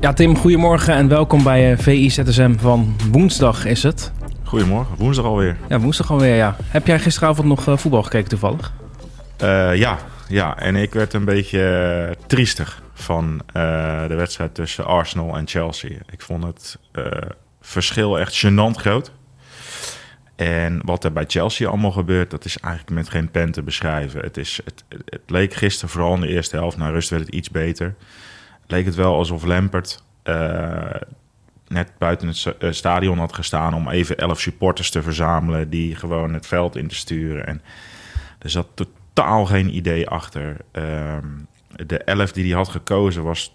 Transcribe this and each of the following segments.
Ja, Tim, goedemorgen en welkom bij uh, VI van woensdag is het. Goedemorgen, woensdag alweer. Ja, woensdag alweer, ja. Heb jij gisteravond nog uh, voetbal gekeken toevallig? Uh, ja, ja, en ik werd een beetje triestig van de wedstrijd tussen Arsenal en Chelsea. Ik vond het verschil echt gênant groot. En wat er bij Chelsea allemaal gebeurt, dat is eigenlijk met geen pen te beschrijven. Het, is, het, leek gisteren, vooral in de eerste helft, na rust werd het iets beter leek het wel alsof Lampert uh, net buiten het eh, stadion had gestaan om even elf supporters te verzamelen die gewoon het veld in te sturen. En er zat totaal geen idee achter. Uh, de elf die hij had gekozen was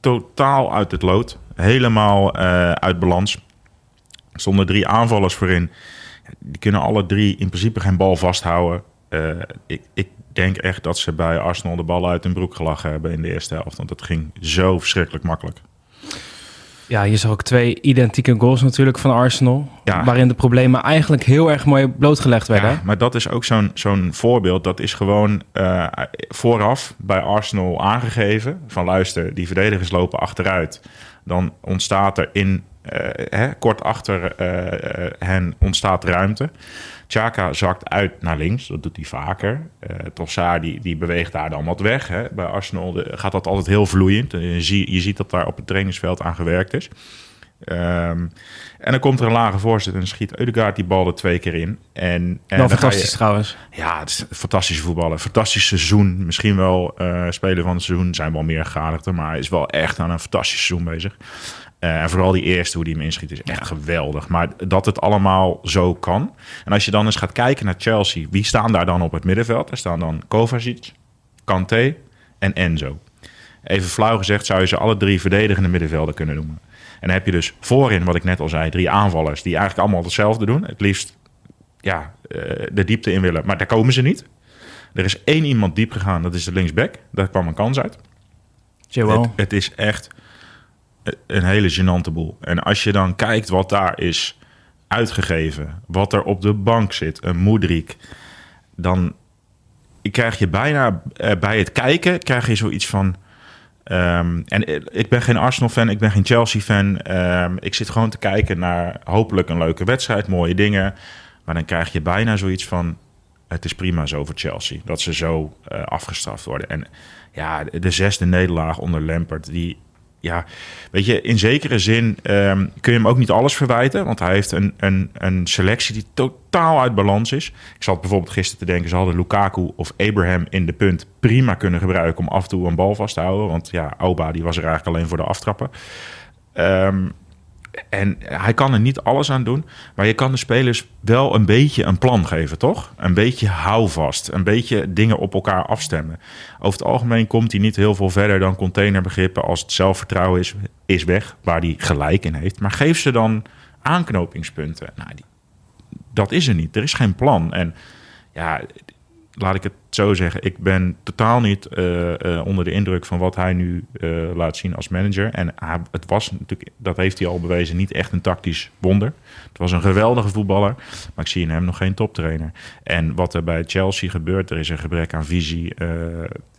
totaal uit het lood. Helemaal uh, uit balans. Er stonden drie aanvallers voorin. Die kunnen alle drie in principe geen bal vasthouden. ik, ik denk echt dat ze bij Arsenal de bal uit hun broek gelachen hebben in de eerste helft. Want het ging zo verschrikkelijk makkelijk. Ja, je zag ook twee identieke goals natuurlijk van Arsenal. Waarin de problemen eigenlijk heel erg mooi blootgelegd werden. Ja, maar dat is ook zo'n zo'n voorbeeld. Dat is gewoon uh, vooraf bij Arsenal aangegeven. Van luister, die verdedigers lopen achteruit. Dan ontstaat er in, hè, kort achter uh, hen ontstaat ruimte. Chaka zakt uit naar links, dat doet hij vaker. Uh, Trossard die, die beweegt daar dan wat weg. Hè. Bij Arsenal gaat dat altijd heel vloeiend. Je, zie, je ziet dat daar op het trainingsveld aan gewerkt is. Um, en dan komt er een lage voorzet en schiet Eudegaard die bal er twee keer in. En, en fantastisch trouwens. Ja, het is een fantastische voetballer. Fantastisch seizoen. Misschien wel uh, speler van het seizoen. Zijn wel meer gegadigd, maar hij is wel echt aan een fantastisch seizoen bezig. Uh, en vooral die eerste, hoe die hem inschiet, is echt geweldig. Maar dat het allemaal zo kan. En als je dan eens gaat kijken naar Chelsea, wie staan daar dan op het middenveld? Er staan dan Kovacic, Kanté en Enzo. Even flauw gezegd zou je ze alle drie verdedigende middenvelden kunnen noemen. En dan heb je dus voorin, wat ik net al zei, drie aanvallers die eigenlijk allemaal hetzelfde doen. Het liefst ja, uh, de diepte in willen, maar daar komen ze niet. Er is één iemand diep gegaan, dat is de linksback. Daar kwam een kans uit. Het, het is echt een hele gênante boel. En als je dan kijkt wat daar is uitgegeven, wat er op de bank zit, een Moedrik, dan krijg je bijna eh, bij het kijken krijg je zoiets van. Um, en ik ben geen Arsenal-fan, ik ben geen Chelsea-fan. Um, ik zit gewoon te kijken naar hopelijk een leuke wedstrijd, mooie dingen. Maar dan krijg je bijna zoiets van: het is prima zo voor Chelsea dat ze zo uh, afgestraft worden. En ja, de zesde nederlaag onder Lampert, die ja, weet je, in zekere zin um, kun je hem ook niet alles verwijten. Want hij heeft een, een, een selectie die totaal uit balans is. Ik zat bijvoorbeeld gisteren te denken, ze hadden Lukaku of Abraham in de punt prima kunnen gebruiken om af en toe een bal vast te houden. Want ja, Oba die was er eigenlijk alleen voor de aftrappen. Um, en hij kan er niet alles aan doen. Maar je kan de spelers wel een beetje een plan geven, toch? Een beetje houvast. Een beetje dingen op elkaar afstemmen. Over het algemeen komt hij niet heel veel verder dan containerbegrippen. Als het zelfvertrouwen is, is weg, waar hij gelijk in heeft. Maar geef ze dan aanknopingspunten. Nou, dat is er niet. Er is geen plan. En ja, laat ik het zo zeggen, ik ben totaal niet uh, uh, onder de indruk van wat hij nu uh, laat zien als manager. En het was natuurlijk, dat heeft hij al bewezen, niet echt een tactisch wonder. Het was een geweldige voetballer, maar ik zie in hem nog geen toptrainer. En wat er bij Chelsea gebeurt, er is een gebrek aan visie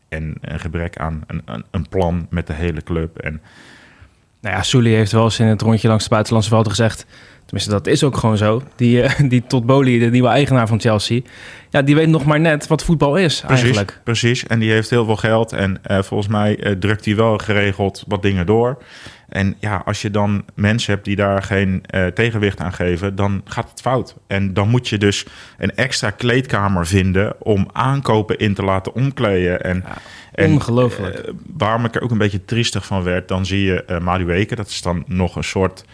en een gebrek aan een, een, een, plan met de hele club. En, nou ja, Sully heeft wel eens in het rondje langs de buitenlandse velden gezegd Tenminste, dat is ook gewoon zo. Die, uh, die Todd Bowley, de nieuwe eigenaar van Chelsea... ja, die weet nog maar net wat voetbal is precies, eigenlijk. Precies, en die heeft heel veel geld. En uh, volgens mij uh, drukt hij wel geregeld wat dingen door. En ja, als je dan mensen hebt die daar geen tegenwicht aan geven... dan gaat het fout. En dan moet je dus een extra kleedkamer vinden... om aankopen in te laten omkleden. En, ja, ongelooflijk. En, waarom ik er ook een beetje triestig van werd... dan zie je uh, Madueke, dat is dan nog een soort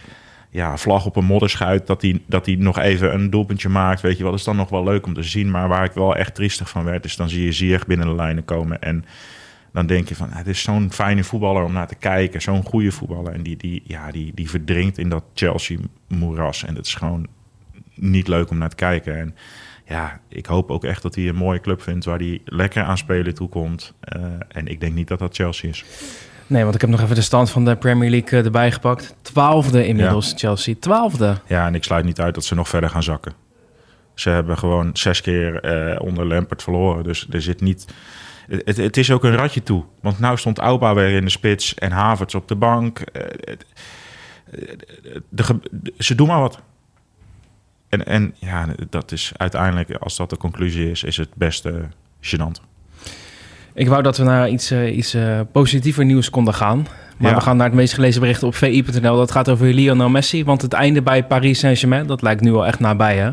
ja, vlag op een modderschuit, dat hij dat die nog even een doelpuntje maakt. Weet je wat, is dan nog wel leuk om te zien. Maar waar ik wel echt triestig van werd, is dan zie je Ziyech binnen de lijnen komen. En dan denk je van, het is zo'n fijne voetballer om naar te kijken. Zo'n goede voetballer. En die, die, ja, die, die verdrinkt in dat Chelsea-moeras. En het is gewoon niet leuk om naar te kijken. En ja, ik hoop ook echt dat hij een mooie club vindt waar hij lekker aan spelen toekomt. Uh, en ik denk niet dat dat Chelsea is. Nee, want ik heb nog even de stand van de Premier League eh, erbij gepakt. Twaalfde inmiddels, Chelsea. Twaalfde. Ja, en ik sluit niet uit dat ze nog verder gaan zakken. Ze hebben gewoon zes keer eh, onder Lampert verloren. Dus er zit niet... Het, het is ook een ratje toe. Want nou stond Auba weer in de spits en Havertz op de bank. Eh, de, ge- de- ze doen maar wat. En, en ja, dat is uiteindelijk, als dat de conclusie is, is het beste gênant. Ik wou dat we naar iets, eh, iets eh, positiever nieuws konden gaan. Maar Ja. we gaan naar het meest gelezen bericht op vi.nl. Dat gaat over Lionel Messi. Want het einde bij Paris Saint-Germain, dat lijkt nu al echt nabij, hè?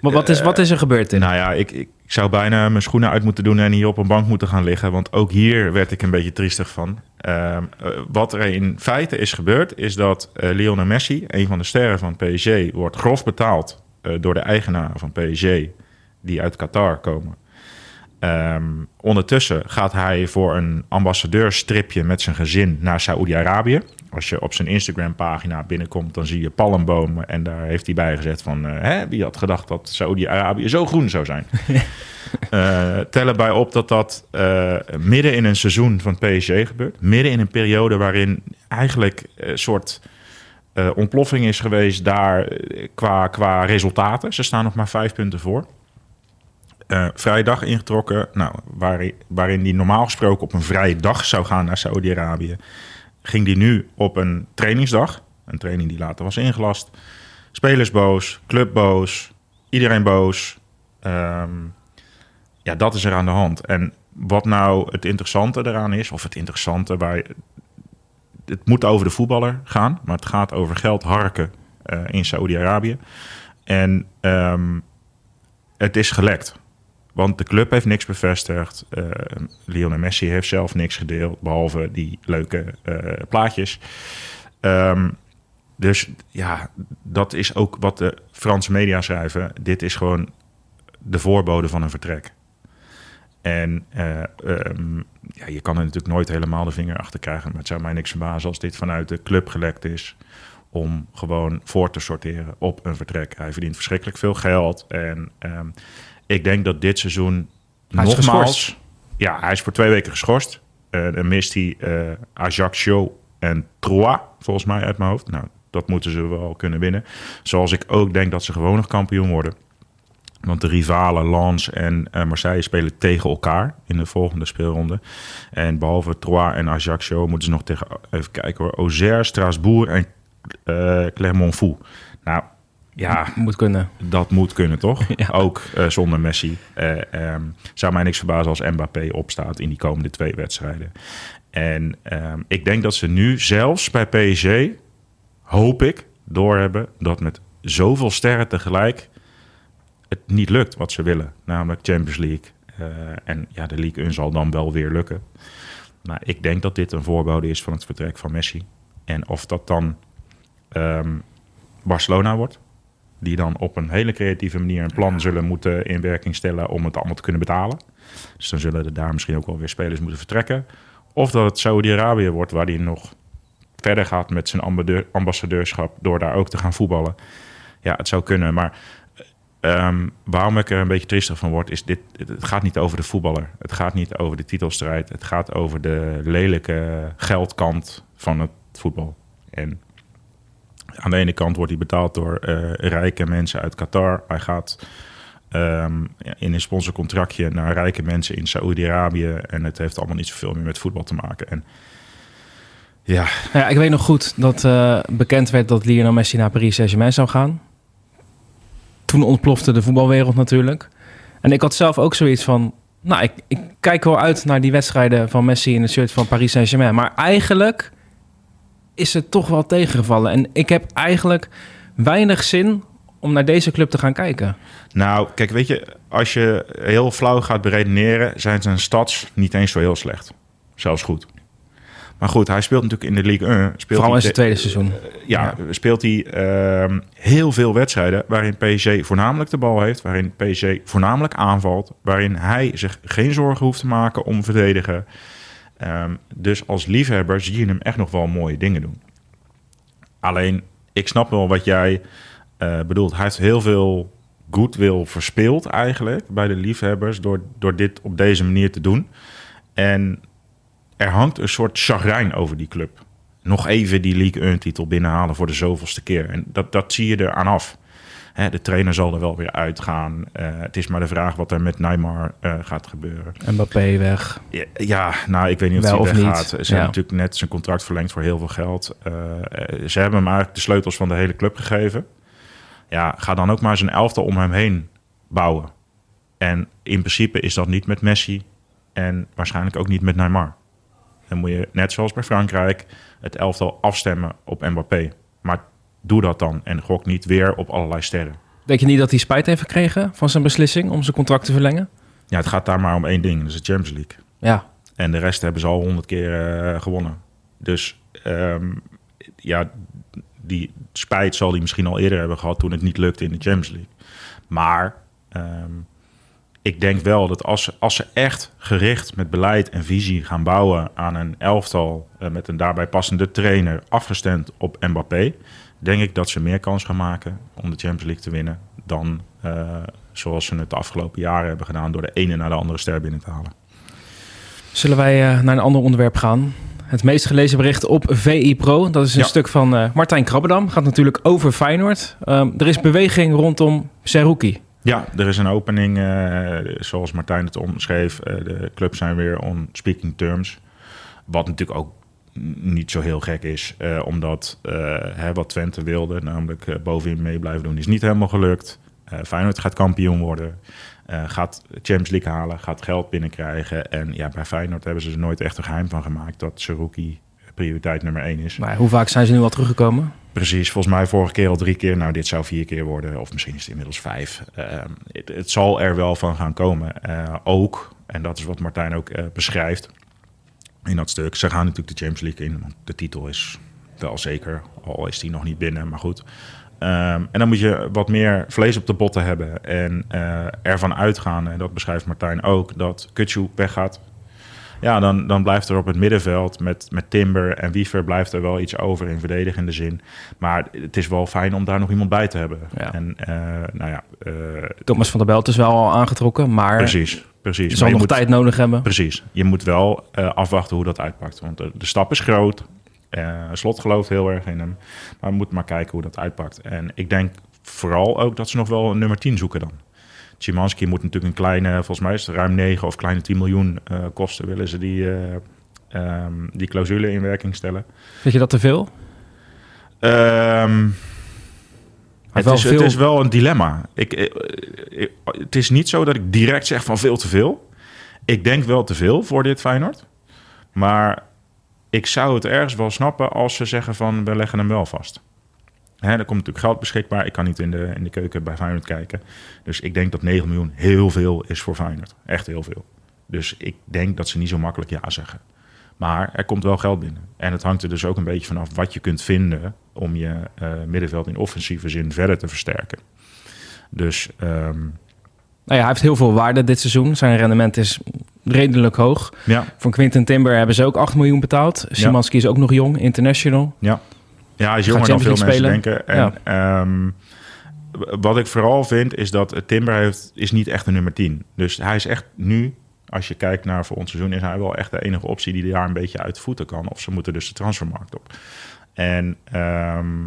Maar wat is, wat is er gebeurd in? Nou ja, ik, ik, ik zou bijna mijn schoenen uit moeten doen en hier op een bank moeten gaan liggen. Want ook hier werd ik een beetje triestig van. Ehm, eh, wat er in feite is gebeurd, is dat eh, Lionel Messi, een van de sterren van PSG, wordt grof betaald eh, door de eigenaren van PSG, die uit Qatar komen. Ehm, ondertussen gaat hij voor een ambassadeurstripje met zijn gezin naar Saoedi-Arabië. Als je op zijn Instagram-pagina binnenkomt, dan zie je palmbomen. En daar heeft hij bij gezet van... eh, hè, wie had gedacht dat Saoedi-Arabië zo groen zou zijn? Eh tel erbij op dat dat eh, midden in een seizoen van PSG gebeurt. Midden in een periode waarin eigenlijk een soort ontploffing is geweest daar qua, qua resultaten. Ze staan nog maar vijf punten voor. Eh vrije dag ingetrokken, nou, waarin, waarin die normaal gesproken op een vrije dag zou gaan naar Saudi-Arabië, ging die nu op een trainingsdag. Een training die later was ingelast. Spelers boos, club boos, iedereen boos. Ehm, ja, dat is er aan de hand. En wat nou het interessante eraan is, of het interessante waar het moet over de voetballer gaan, maar het gaat over geld harken eh, in Saoedi-Arabië. En ehm, het is gelekt. Want de club heeft niks bevestigd. Eh Lionel Messi heeft zelf niks gedeeld, behalve die leuke eh, plaatjes. Ehm, dus ja, dat is ook wat de Franse media schrijven. Dit is gewoon de voorbode van een vertrek. En eh, ehm, ja, je kan er natuurlijk nooit helemaal de vinger achter krijgen. Maar het zou mij niks verbazen als dit vanuit de club gelekt is. Om gewoon voor te sorteren op een vertrek. Hij verdient verschrikkelijk veel geld. En ehm, ik denk dat dit seizoen Hij is nogmaals... geschorst. Ja, hij is voor twee weken geschorst. Eh, dan mist hij eh Ajaccio en Troyes, volgens mij uit mijn hoofd. Nou, dat moeten ze wel kunnen winnen. Zoals ik ook denk dat ze gewoon nog kampioen worden. Want de rivalen Lens en eh, Marseille spelen tegen elkaar in de volgende speelronde. En behalve Troyes en Ajaccio moeten ze nog tegen, even kijken hoor, Auxerre, Strasbourg en Clermont-Foot. Nou, ja, Moet kunnen. dat moet kunnen, toch? Ja. Ook eh, zonder Messi. Ehm, zou mij niks verbazen als Mbappé opstaat in die komende twee wedstrijden. En ehm, ik denk dat ze nu zelfs bij PSG, hoop ik, doorhebben dat met zoveel sterren tegelijk het niet lukt wat ze willen. Namelijk Champions League. Eh, en ja, de League 1 zal dan wel weer lukken. Maar ik denk dat dit een voorbode is van het vertrek van Messi. En of dat dan ehm, Barcelona wordt, die dan op een hele creatieve manier een plan zullen moeten in werking stellen om het allemaal te kunnen betalen. Dus dan zullen er daar misschien ook wel weer spelers moeten vertrekken. Of dat het Saudi-Arabië wordt, waar hij nog verder gaat met zijn ambassadeurschap door daar ook te gaan voetballen. Ja, het zou kunnen, maar ehm, waarom ik er een beetje triestig van word, is dit: het gaat niet over de voetballer. Het gaat niet over de titelstrijd. Het gaat over de lelijke geldkant van het voetbal. En aan de ene kant wordt hij betaald door eh, rijke mensen uit Qatar. Hij gaat ehm, in een sponsorcontractje naar rijke mensen in Saoedi-Arabië. En het heeft allemaal niet zoveel meer met voetbal te maken. En ja, Ja, ik weet nog goed dat eh, bekend werd dat Lionel Messi naar Paris Saint-Germain zou gaan. Toen ontplofte de voetbalwereld natuurlijk. En ik had zelf ook zoiets van... Nou, ik, ik kijk wel uit naar die wedstrijden van Messi in het shirt van Paris Saint-Germain. Maar eigenlijk is het toch wel tegengevallen. En ik heb eigenlijk weinig zin om naar deze club te gaan kijken. nou, kijk, weet je, als je heel flauw gaat beredeneren, zijn zijn stats niet eens zo heel slecht. Zelfs goed. Maar goed, hij speelt natuurlijk in de Ligue 1. Speelt Vooral in zijn tweede seizoen. ja, speelt hij ehm, heel veel wedstrijden waarin PSG voornamelijk de bal heeft, waarin PSG voornamelijk aanvalt, waarin hij zich geen zorgen hoeft te maken om verdedigen. Ehm, dus als liefhebber zie je hem echt nog wel mooie dingen doen. Alleen, ik snap wel wat jij eh, bedoelt. Hij heeft heel veel goodwill verspeeld eigenlijk bij de liefhebbers door, door dit op deze manier te doen. En er hangt een soort chagrijn over die club nog even die League 1-titel binnenhalen voor de zoveelste keer. En dat, dat zie je er aan af. Hè, de trainer zal er wel weer uitgaan. Uh, het is maar de vraag wat er met Neymar uh, gaat gebeuren. Mbappé weg. Ja, ja, nou, ik weet niet Wel of hij weggaat. Ze Ja. hebben natuurlijk net zijn contract verlengd voor heel veel geld. Uh, ze hebben hem eigenlijk de sleutels van de hele club gegeven. Ja, ga dan ook maar zijn elftal om hem heen bouwen. En in principe is dat niet met Messi en waarschijnlijk ook niet met Neymar. Dan moet je, net zoals bij Frankrijk, het elftal afstemmen op Mbappé. Maar doe dat dan en gok niet weer op allerlei sterren. Denk je niet dat hij spijt heeft gekregen van zijn beslissing om zijn contract te verlengen? Ja, het gaat daar maar om één ding, dat is de Champions League. Ja, En de rest hebben ze al honderd keer uh, gewonnen. Dus um, ja, die spijt zal hij misschien al eerder hebben gehad toen het niet lukte in de Champions League. Maar um, ik denk wel dat als ze, als ze echt gericht met beleid en visie gaan bouwen aan een elftal uh, met een daarbij passende trainer, afgestemd op Mbappé, denk ik dat ze meer kans gaan maken om de Champions League te winnen dan uh, zoals ze het de afgelopen jaren hebben gedaan door de ene naar de andere ster binnen te halen. Zullen wij uh, naar een ander onderwerp gaan? Het meest gelezen bericht op VI Pro. Dat is een Ja. stuk van uh, Martijn Krabbedam. Gaat natuurlijk over Feyenoord. Um, er is beweging rondom Seruki. Ja, er is een opening, zoals Martijn het omschreef. De clubs zijn weer on speaking terms. Wat natuurlijk ook niet zo heel gek is. Uh, omdat hè, wat Twente wilde, namelijk bovenin mee blijven doen, is niet helemaal gelukt. Feyenoord gaat kampioen worden. Uh, gaat Champions League halen, gaat geld binnenkrijgen. En ja, bij Feyenoord hebben ze er nooit echt een geheim van gemaakt dat Seruki prioriteit nummer één is. Maar hoe vaak zijn ze nu al teruggekomen? Precies, volgens mij vorige keer al drie keer. Nou, dit zou vier keer worden, of misschien is het inmiddels vijf. Uh, het, het, zal er wel van gaan komen. Uh, ook, en dat is wat Martijn ook beschrijft in dat stuk. Ze gaan natuurlijk de Champions League in, want de titel is wel zeker, al is die nog niet binnen, maar goed. Um, en dan moet je wat meer vlees op de botten hebben en uh, ervan uitgaan, en dat beschrijft Martijn ook, dat Kutsu weggaat. Ja, dan, dan blijft er op het middenveld met, met Timber en Wiever blijft er wel iets over in verdedigende zin. Maar het is wel fijn om daar nog iemand bij te hebben. Ja. En uh, nou ja... Uh, Thomas van der Belt is wel al aangetrokken, maar... Precies, precies. Je zal je nog moet, tijd nodig hebben. Precies. Je moet wel uh, afwachten hoe dat uitpakt. Want de, de stap is groot. Uh, Slot gelooft heel erg in hem. Maar we moeten maar kijken hoe dat uitpakt. En ik denk vooral ook dat ze nog wel een nummer 10 zoeken dan. Chimanski moet natuurlijk een kleine, volgens mij is het ruim 9 of kleine 10 miljoen uh, kosten. Willen ze die, uh, um, die clausule in werking stellen? Vind je dat te veel? Um, het, is, veel- het is wel een dilemma. Ik, ik, ik- het is niet zo dat ik direct zeg van veel te veel. Ik denk wel te veel voor dit Feyenoord. Maar ik zou het ergens wel snappen als ze zeggen van we leggen hem wel vast. Hè, er komt natuurlijk geld beschikbaar. Ik kan niet in de, in de keuken bij Feyenoord kijken. Dus ik denk dat 9 miljoen heel veel is voor Feyenoord. Echt heel veel. Dus ik denk dat ze niet zo makkelijk ja zeggen. Maar er komt wel geld binnen. En het hangt er dus ook een beetje vanaf wat je kunt vinden... om je eh, middenveld in offensieve zin verder te versterken. Dus ehm, Nou ja, hij heeft heel veel waarde dit seizoen. Zijn rendement is redelijk hoog. ja, Van Quinten Timber hebben ze ook 8 miljoen betaald. Simanski is ook nog jong, international. Ja, ja hij is jonger dan veel mensen denken. En, ehm, wat ik vooral vind, is dat Timber heeft, is niet echt een nummer 10. Dus hij is echt nu, als je kijkt naar voor ons seizoen... is hij wel echt de enige optie die daar een beetje uit voeten kan. Of ze moeten dus de transfermarkt op. En ehm,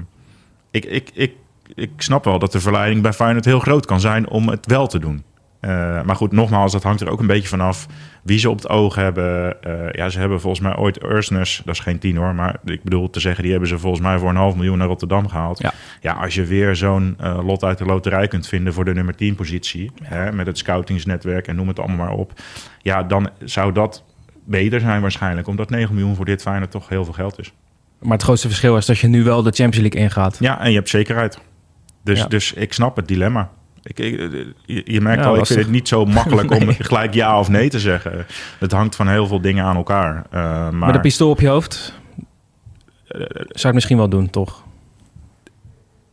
ik, ik, ik, ik snap wel dat de verleiding bij Feyenoord heel groot kan zijn... om het wel te doen. Eh, maar goed, nogmaals, dat hangt er ook een beetje vanaf wie ze op het oog hebben. Eh, ja, ze hebben volgens mij ooit Ursnes, dat is geen tien hoor, maar ik bedoel te zeggen, die hebben ze volgens mij voor een half miljoen naar Rotterdam gehaald. Ja. ja als je weer zo'n eh, lot uit de loterij kunt vinden voor de nummer 10 positie, hè, met het scoutingsnetwerk en noem het allemaal maar op, ja, dan zou dat beter zijn waarschijnlijk, omdat 9 miljoen voor dit Feyenoord toch heel veel geld is. Maar het grootste verschil is dat je nu wel de Champions League ingaat. Ja, en je hebt zekerheid. Dus, Ja. dus ik snap het dilemma. Ik, ik- je, je merkt Ja, al, ik vind het niet zo makkelijk om gelijk ja of nee te zeggen. Het hangt van heel veel dingen aan elkaar. Eh, maar Met een pistool op je hoofd zou ik het misschien wel doen, toch?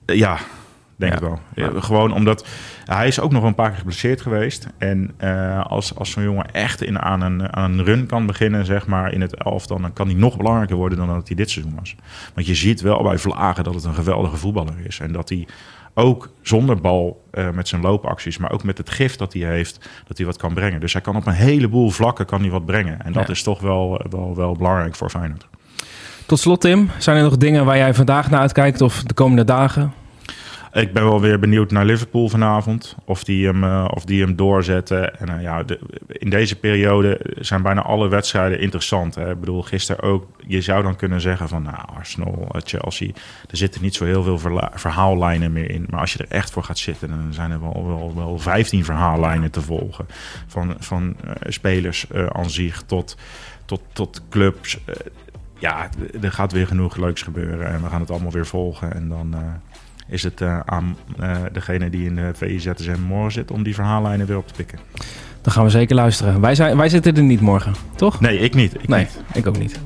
eh, ja, denk Ja. ik wel. Ja, gewoon omdat hij is ook nog een paar keer geblesseerd geweest. En eh, als, als zo'n jongen echt in, aan, een, aan een run kan beginnen, zeg maar, in het elftal... dan kan hij nog belangrijker worden dan dat hij dit seizoen was. Want je ziet wel bij Vlagen dat het een geweldige voetballer is. En dat hij ook zonder bal eh, met zijn loopacties, maar ook met het gif dat hij heeft, dat hij wat kan brengen. Dus hij kan op een heleboel vlakken kan hij wat brengen. En dat Ja. is toch wel, wel, wel belangrijk voor Feyenoord. Tot slot, Tim, zijn er nog dingen waar jij vandaag naar uitkijkt of de komende dagen? Ik ben wel weer benieuwd naar Liverpool vanavond. Of die hem, uh, of die hem doorzetten. En uh, ja, in deze periode zijn bijna alle wedstrijden interessant. Hè? Ik bedoel, gisteren ook. Je zou dan kunnen zeggen van nou, Arsenal, Chelsea. Er zitten niet zo heel veel verhaallijnen meer in. Maar als je er echt voor gaat zitten, dan zijn er wel, wel, wel 15 verhaallijnen te volgen. Van, van spelers aan zich tot, tot, tot clubs. ja, er gaat weer genoeg leuks gebeuren. En we gaan het allemaal weer volgen. En dan is het uh, aan uh, degene die in de VIZSM morgen zit om die verhaallijnen weer op te pikken. Dan gaan we zeker luisteren. Wij, zijn, wij zitten er niet morgen, toch? Nee, ik niet. Ik nee, niet. ik ook niet.